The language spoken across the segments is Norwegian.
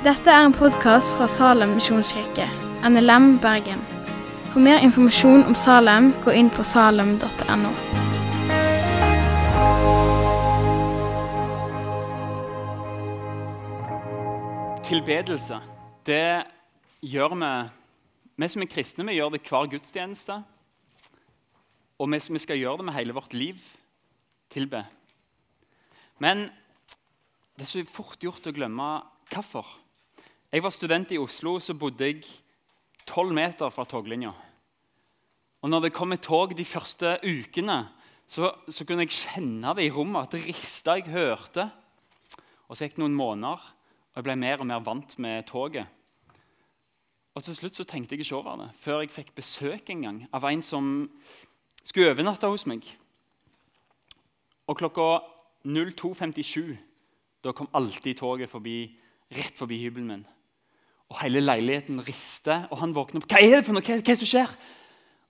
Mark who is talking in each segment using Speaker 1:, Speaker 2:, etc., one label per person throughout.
Speaker 1: Dette er en podkast fra Salem misjonskirke, NLM Bergen. For mer informasjon om Salem, gå inn på salem.no.
Speaker 2: Tilbedelse, det gjør vi Vi som er kristne, vi gjør det hver gudstjeneste. Og vi, vi skal gjøre det med hele vårt liv. Tilbe. Men det er så fort gjort å glemme hvorfor. Jeg var student i Oslo, så bodde jeg tolv meter fra toglinja. Og når det kom et tog de første ukene, så, så kunne jeg kjenne det i rommet. At det rista. Jeg hørte. Og så gikk det noen måneder, og jeg ble mer og mer vant med toget. Og Til slutt så tenkte jeg ikke over det før jeg fikk besøk en gang av en som skulle overnatte hos meg. Og klokka 02.57 da kom alltid toget forbi, rett forbi hybelen min. Og Hele leiligheten rister, og han våkner opp. 'Hva er det for noe? Hva, hva er det som skjer?'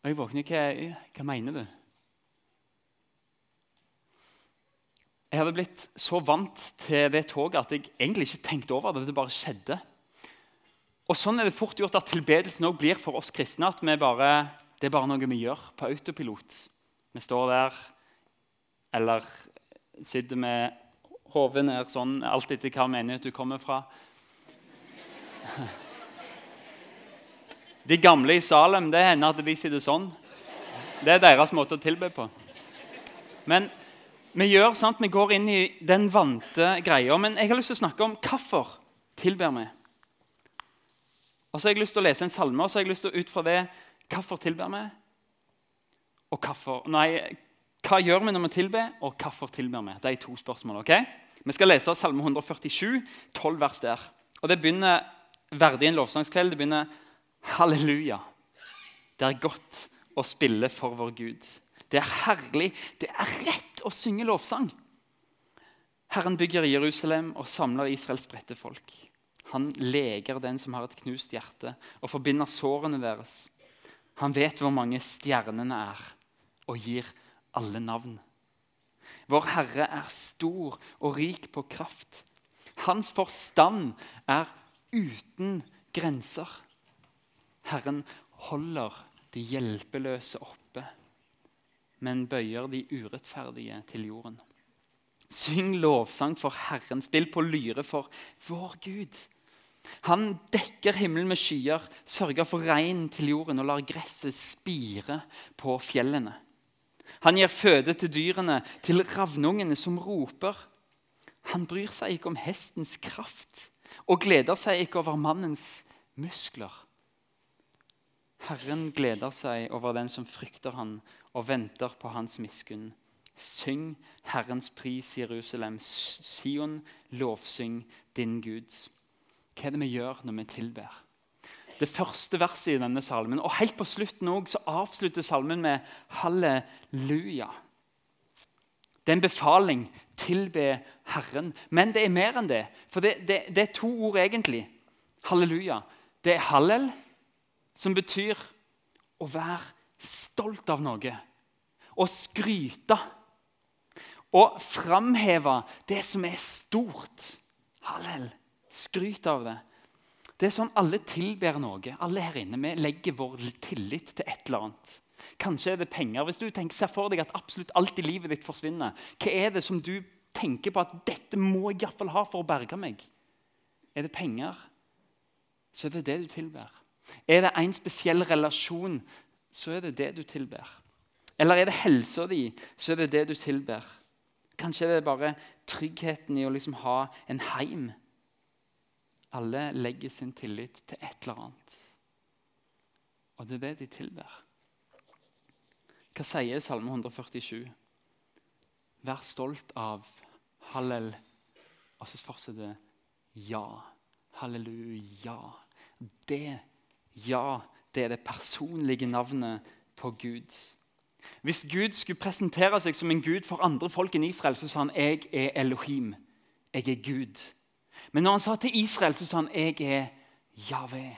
Speaker 2: Og jeg våkner. Hva, hva mener du? Jeg hadde blitt så vant til det toget at jeg egentlig ikke tenkte over det. Det bare skjedde. Og Sånn er det fort gjort at tilbedelsen også blir for oss kristne. at bare, Det er bare noe vi gjør på autopilot. Vi står der eller sitter med hodet ned sånn, alt etter hva menighet du kommer fra. De gamle i Salem det hender at de sitter sånn. Det er deres måte å tilbe på. Men vi gjør sant, vi går inn i den vante greia. Men jeg har lyst til å snakke om hvorfor tilber vi. Og så har jeg lyst til å lese en salme, og så har jeg lyst til å ut fra det hvorfor tilber vi? Og hvorfor, nei, hva gjør vi når vi tilber, og hvorfor tilber vi? Det er to spørsmål. ok? Vi skal lese Salme 147, 12 vers der. Og Det begynner verdig en lovsangskveld. Det begynner halleluja. Det er godt å spille for vår Gud. Det er herlig. Det er rett å synge lovsang. Herren bygger Jerusalem og samler Israels spredte folk. Han leger den som har et knust hjerte, og forbinder sårene deres. Han vet hvor mange stjernene er, og gir alle navn. Vår Herre er stor og rik på kraft. Hans forstand er uten grenser. Herren holder de hjelpeløse oppe, men bøyer de urettferdige til jorden. Syng lovsang for Herren, spill på lyre for vår Gud. Han dekker himmelen med skyer, sørger for regn til jorden og lar gresset spire på fjellene. Han gir føde til dyrene, til ravnungene som roper. Han bryr seg ikke om hestens kraft og gleder seg ikke over mannens muskler. Herren gleder seg over den som frykter han og venter på hans miskunn. Syng Herrens pris, Jerusalem. Sion, lovsyng din Gud. Hva er det vi gjør når vi tilber? Det første verset i denne salmen, og Helt på slutten også, så avslutter salmen med halleluja. Det er en befaling. Tilbe Herren. Men det er mer enn det. For det, det, det er to ord egentlig. Halleluja. Det er hallel, som betyr å være stolt av noe. Å skryte. Å framheve det som er stort. Hallel. Skryt av det. Det er sånn Alle tilber noe. Alle her inne, Vi legger vår tillit til et eller annet. Kanskje er det penger. Hvis du tenker, ser for deg at absolutt alt i livet ditt forsvinner, hva er det som du tenker på at dette må jeg iallfall ha for å berge meg? Er det penger, så er det det du tilber. Er det en spesiell relasjon, så er det det du tilber. Eller er det helsa di, så er det det du tilber. Kanskje er det bare tryggheten i å liksom ha en heim alle legger sin tillit til et eller annet. Og det er det de tilber. Hva sier Salme 147? Vær stolt av hallel. Og så fortsetter det ja. Halleluja. Det, ja, det er det personlige navnet på Gud. Hvis Gud skulle presentere seg som en gud for andre folk enn Israel, så sa han jeg er Elohim. Jeg er Gud. Men når han sa til Israel, så sa han jeg er Javé.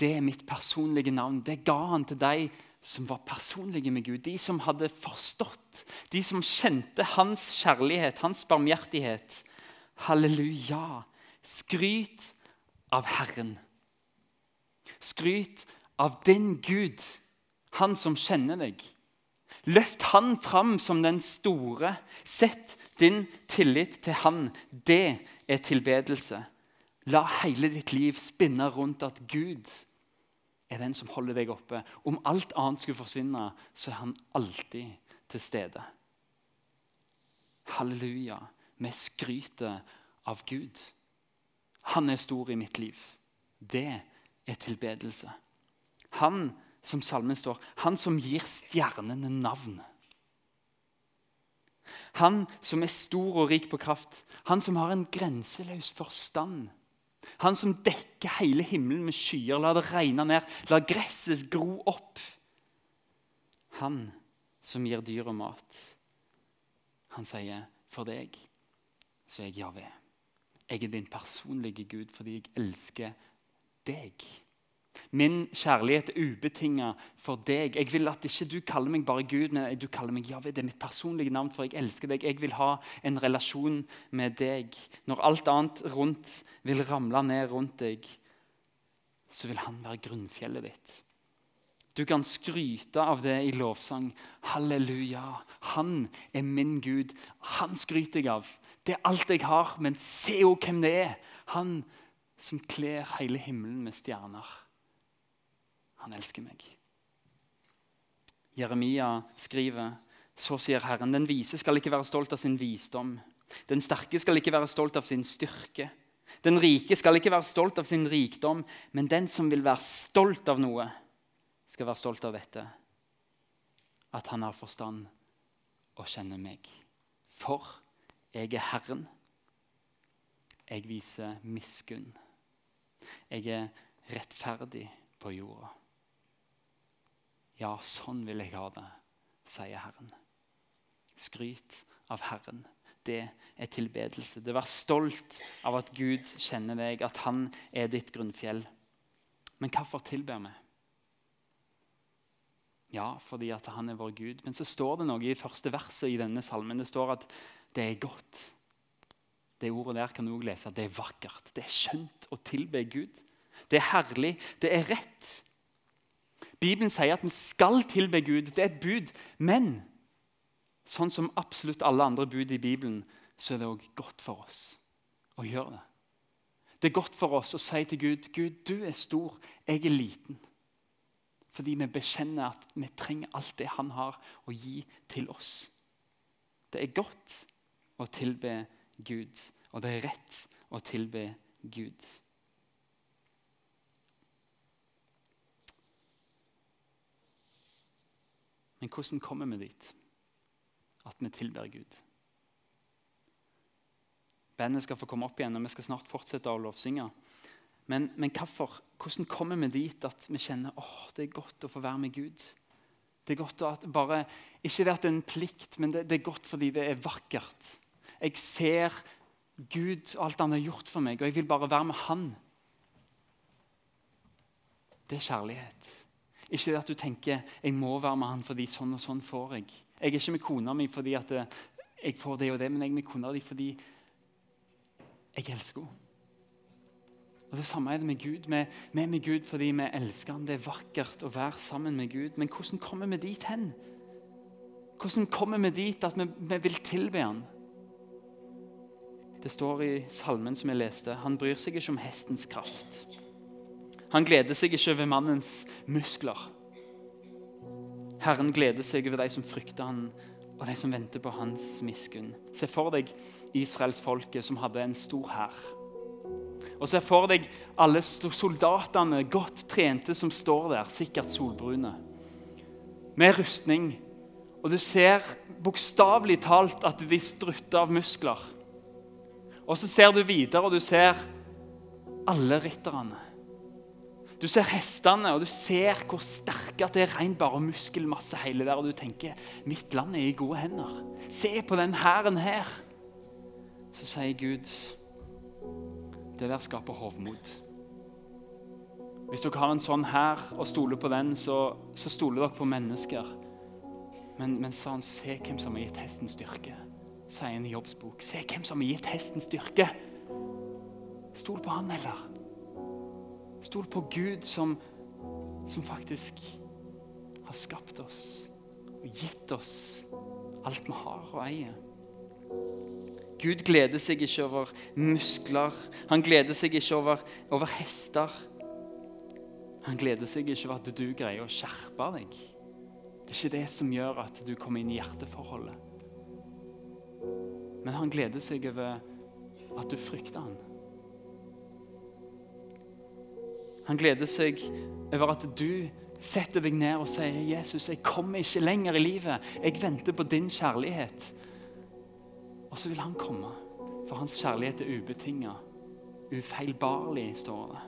Speaker 2: Det er mitt personlige navn. Det ga han til de som var personlige med Gud. De som hadde forstått, de som kjente hans kjærlighet, hans barmhjertighet. Halleluja. Skryt av Herren. Skryt av din Gud, han som kjenner deg. Løft han fram som den store. Sett din tillit til han. Det er tilbedelse. La hele ditt liv spinne rundt at Gud er den som holder deg oppe. Om alt annet skulle forsvinne, så er han alltid til stede. Halleluja. Vi skryter av Gud. Han er stor i mitt liv. Det er tilbedelse. Han som salmen står, han som gir stjernene navn. Han som er stor og rik på kraft, han som har en grenseløs forstand. Han som dekker hele himmelen med skyer, lar det regne ned, lar gresset gro opp. Han som gir dyret mat. Han sier, 'For deg så er jeg Javé.' Jeg er din personlige Gud fordi jeg elsker deg. Min kjærlighet er ubetinga for deg. Jeg vil at ikke du kaller meg bare Gud, men du kaller meg Javé. Det er mitt personlige navn, for jeg elsker deg. Jeg vil ha en relasjon med deg. Når alt annet rundt vil ramle ned rundt deg, så vil han være grunnfjellet ditt. Du kan skryte av det i lovsang. Halleluja. Han er min Gud. Han skryter jeg av. Det er alt jeg har, men se jo hvem det er. Han som kler hele himmelen med stjerner. Han elsker meg. Jeremia skriver så sier Herren, den vise skal ikke være stolt av sin visdom. Den sterke skal ikke være stolt av sin styrke. Den rike skal ikke være stolt av sin rikdom, men den som vil være stolt av noe, skal være stolt av dette. At han har forstand og kjenner meg. For jeg er Herren. Jeg viser miskunn. Jeg er rettferdig på jorda. Ja, sånn vil jeg ha det, sier Herren. Skryt av Herren. Det er tilbedelse. Det Vær stolt av at Gud kjenner deg, at han er ditt grunnfjell. Men hvorfor tilber vi? Ja, fordi at han er vår Gud. Men så står det noe i første verset i denne salmen. Det står at det er godt. Det ordet der kan du også lese. Det er vakkert. Det er skjønt å tilbe Gud. Det er herlig. Det er rett. Bibelen sier at vi skal tilbe Gud. Det er et bud. Men sånn som absolutt alle andre bud i Bibelen, så er det òg godt for oss å gjøre det. Det er godt for oss å si til Gud Gud, du er stor, jeg er liten. Fordi vi bekjenner at vi trenger alt det han har å gi til oss. Det er godt å tilbe Gud, og det er rett å tilbe Gud. Men hvordan kommer vi dit? At vi tilber Gud. Bandet skal få komme opp igjen, og vi skal snart fortsette å lovsynge. Men, men hvorfor? hvordan kommer vi dit at vi kjenner åh, det er godt å få være med Gud? Det er godt at bare, Ikke det at det er en plikt, men det, det er godt fordi det er vakkert. Jeg ser Gud og alt han har gjort for meg, og jeg vil bare være med Han. Det er kjærlighet. Ikke at du tenker jeg må være med han fordi sånn og sånn får jeg. Jeg er ikke med kona mi fordi at eh, jeg får det og det, men jeg er med kona di fordi jeg elsker henne. Og Det samme er det med Gud. Vi, er med Gud fordi vi elsker ham. Det er vakkert å være sammen med Gud. Men hvordan kommer vi dit hen? Hvordan kommer vi dit at vi, vi vil tilbe ham? Det står i salmen som jeg leste. Han bryr seg ikke om hestens kraft. Han gleder seg ikke over mannens muskler. Herren gleder seg over de som frykter han, og de som venter på hans miskunn. Se for deg israelsfolket som hadde en stor hær. Og se for deg alle soldatene, godt trente, som står der, sikkert solbrune, med rustning. Og du ser bokstavelig talt at de strutter av muskler. Og så ser du videre, og du ser alle rytterne. Du ser hestene, og du ser hvor sterke at det er ren bare muskelmasse hele der. Og du tenker mitt land er i gode hender. Se på den hæren her. Så sier Gud det der skaper hovmod. Hvis dere har en sånn her og stoler på den, så, så stoler dere på mennesker. Men, men sa han, se hvem som har gitt hesten styrke. Sier en i Jobbs bok. Se hvem som har gitt hesten styrke. Stol på han, eller? Stol på Gud som, som faktisk har skapt oss og gitt oss alt vi har og eier. Gud gleder seg ikke over muskler. Han gleder seg ikke over, over hester. Han gleder seg ikke over at du greier å skjerpe deg. Det er ikke det som gjør at du kommer inn i hjerteforholdet. Men han gleder seg over at du frykter han. Han gleder seg over at du setter deg ned og sier, 'Jesus, jeg kommer ikke lenger i livet. Jeg venter på din kjærlighet.' Og så vil han komme, for hans kjærlighet er ubetinga. Ufeilbarlig, står det.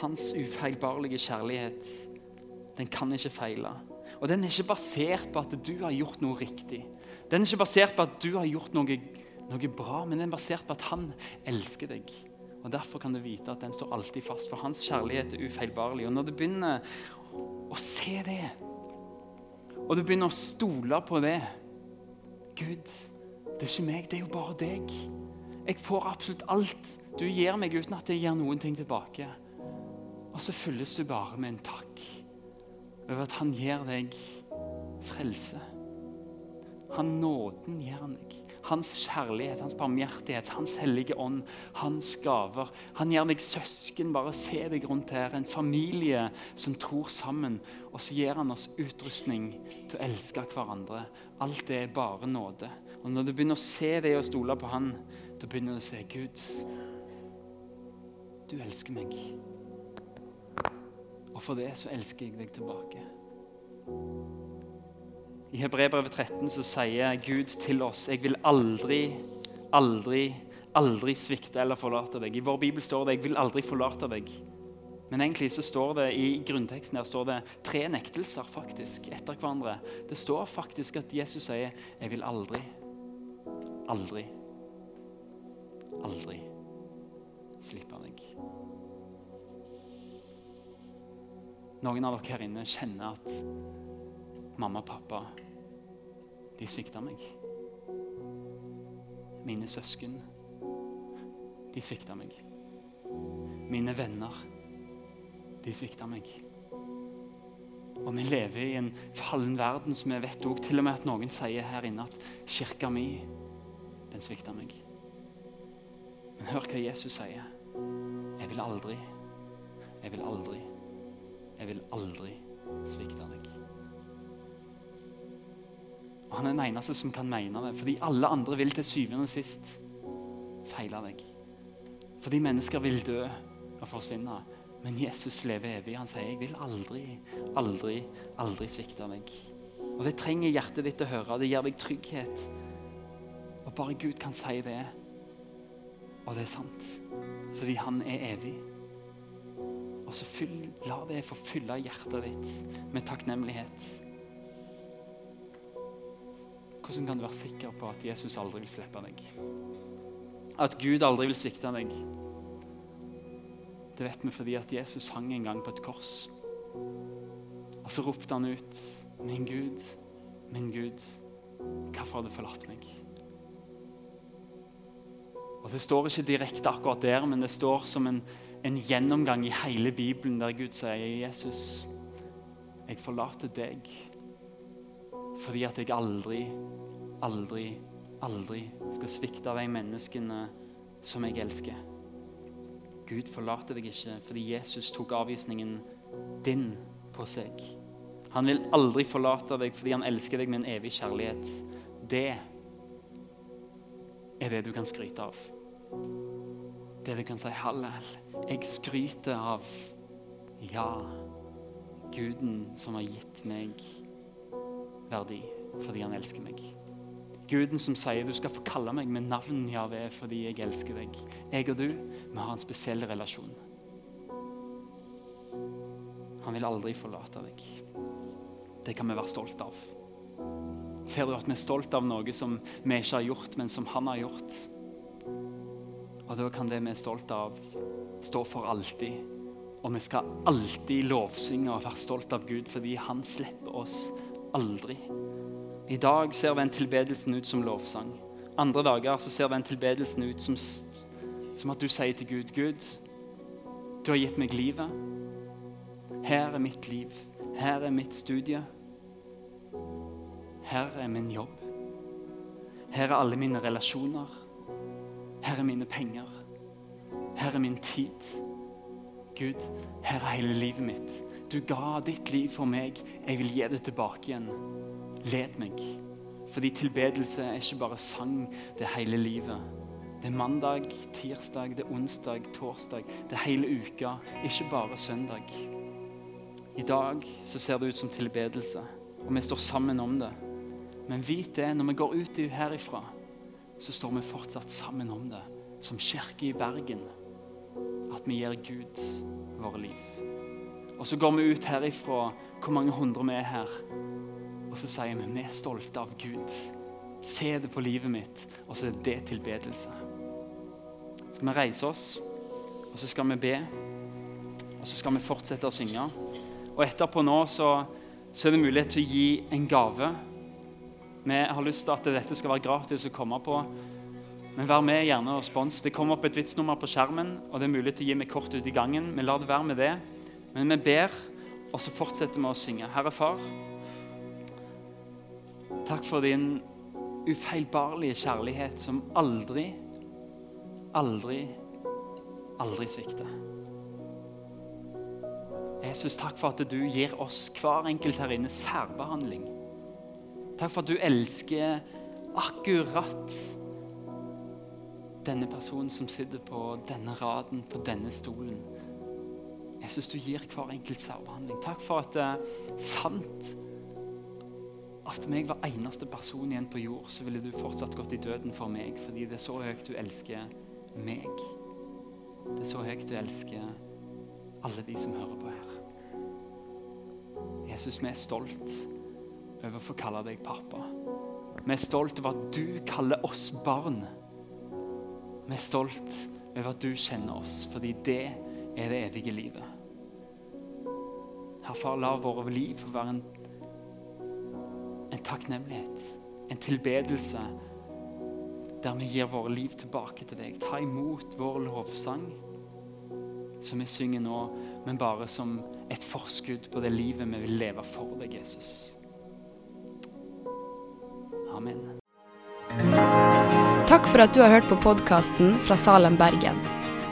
Speaker 2: Hans ufeilbarlige kjærlighet, den kan ikke feile. Og den er ikke basert på at du har gjort noe riktig. Den er ikke basert på at du har gjort noe, noe bra, men den er basert på at han elsker deg. Og Derfor kan du vite at den står alltid fast, for hans kjærlighet er ufeilbarlig. Og Når du begynner å se det, og du begynner å stole på det Gud, det er ikke meg, det er jo bare deg. Jeg får absolutt alt du gir meg, uten at jeg gir noen ting tilbake. Og så fylles du bare med en takk over at han gir deg frelse. Han nåden gir han deg. Hans kjærlighet, hans barmhjertighet, hans hellige ånd, hans gaver. Han gir deg søsken. Bare se deg rundt her. En familie som tror sammen. Og så gir han oss utrustning til å elske hverandre. Alt det er bare nåde. Og når du begynner å se det og stole på han, da begynner du å se Gud. Du elsker meg. Og for det så elsker jeg deg tilbake. I Hebrevet 13 så sier Gud til oss jeg vil aldri, aldri, aldri svikte eller forlate deg. I vår bibel står det 'jeg vil aldri forlate deg'. Men egentlig så står det i grunnteksten her står det tre nektelser faktisk etter hverandre. Det står faktisk at Jesus sier 'jeg vil aldri, aldri, aldri slippe deg'. Noen av dere her inne kjenner at mamma og pappa de svikta meg. Mine søsken, de svikta meg. Mine venner, de svikta meg. Og vi lever i en fallen verden som vi vet også, til og med at noen sier her inne at kirka mi, den svikta meg. Men hør hva Jesus sier. Jeg vil aldri, jeg vil aldri, jeg vil aldri svikte deg. Og Han er den eneste som kan mene det, fordi alle andre vil til syvende og sist feile deg. Fordi mennesker vil dø og forsvinne. Men Jesus lever evig. Han sier 'Jeg vil aldri, aldri, aldri svikte deg'. Og Det trenger hjertet ditt å høre. Det gir deg trygghet. Og bare Gud kan si det. Og det er sant. Fordi han er evig. Og så fyll, la det få fylle hjertet ditt med takknemlighet. Hvordan kan du være sikker på at Jesus aldri vil slippe deg? At Gud aldri vil svikte deg? Det vet vi fordi at Jesus hang en gang på et kors. Og så ropte han ut, 'Min Gud, min Gud, hvorfor har du forlatt meg?' Og Det står ikke direkte akkurat der, men det står som en, en gjennomgang i hele Bibelen der Gud sier, 'Jesus, jeg forlater deg' fordi at jeg aldri, aldri, aldri skal svikte av de menneskene som jeg elsker. Gud forlater deg ikke fordi Jesus tok avvisningen din på seg. Han vil aldri forlate deg fordi han elsker deg med en evig kjærlighet. Det er det du kan skryte av. Det du kan si 'Hallel, jeg skryter av Ja, Guden som har gitt meg verdi fordi han elsker meg. Guden som sier du skal få kalle meg med navn Jave fordi jeg elsker deg. Jeg og du, vi har en spesiell relasjon. Han vil aldri forlate deg. Det kan vi være stolt av. Ser du at vi er stolt av noe som vi ikke har gjort, men som han har gjort? Og da kan det vi er stolt av, stå for alltid. Og vi skal alltid lovsynge og være stolt av Gud fordi han slipper oss aldri. I dag ser den tilbedelsen ut som lovsang. Andre dager så ser den tilbedelsen ut som, som at du sier til Gud Gud, Du har gitt meg livet. Her er mitt liv. Her er mitt studie. Her er min jobb. Her er alle mine relasjoner. Her er mine penger. Her er min tid. Gud, her er hele livet mitt. Du ga ditt liv for meg. Jeg vil gi det tilbake igjen. Led meg. Fordi tilbedelse er ikke bare sang, det er hele livet. Det er mandag, tirsdag, det er onsdag, torsdag. Det er hele uka, ikke bare søndag. I dag så ser det ut som tilbedelse, og vi står sammen om det. Men vit det, når vi går ut herifra, så står vi fortsatt sammen om det. Som kirke i Bergen. At vi gir Gud våre liv. Og så går vi ut herifra, hvor mange hundre vi er her, og så sier vi vi er stolte av Gud. Se det på livet mitt. Og så er det tilbedelse. Så skal vi reise oss, og så skal vi be. Og så skal vi fortsette å synge. Og etterpå nå så, så er det mulighet til å gi en gave. Vi har lyst til at dette skal være gratis å komme på. Men vær med gjerne og spons. Det kommer opp et vitsnummer på skjermen, og det er mulig til å gi meg kort ut i gangen. men la det være med det. Men vi ber, og så fortsetter vi å synge. Herre Far, takk for din ufeilbarlige kjærlighet som aldri, aldri, aldri svikter. Jesus, takk for at du gir oss hver enkelt her inne særbehandling. Takk for at du elsker akkurat denne personen som sitter på denne raden, på denne stolen. Jesus, du gir hver enkelt særbehandling. Takk for at det er sant at meg var eneste person igjen på jord, så ville du fortsatt gått i døden for meg, fordi det er så høyt du elsker meg. Det er så høyt du elsker alle de som hører på her. Jesus, vi er stolt over å få kalle deg pappa. Vi er stolt over at du kaller oss barn. Vi er stolt over at du kjenner oss, fordi det er det evige livet. Herfra, la våre liv være en, en takknemlighet, en tilbedelse, der vi gir våre liv tilbake til deg. Ta imot vår lovsang, som vi synger nå, men bare som et forskudd på det livet vi vil leve for deg, Jesus. Amen.
Speaker 3: Takk for at du har hørt på podkasten fra Salem, Bergen.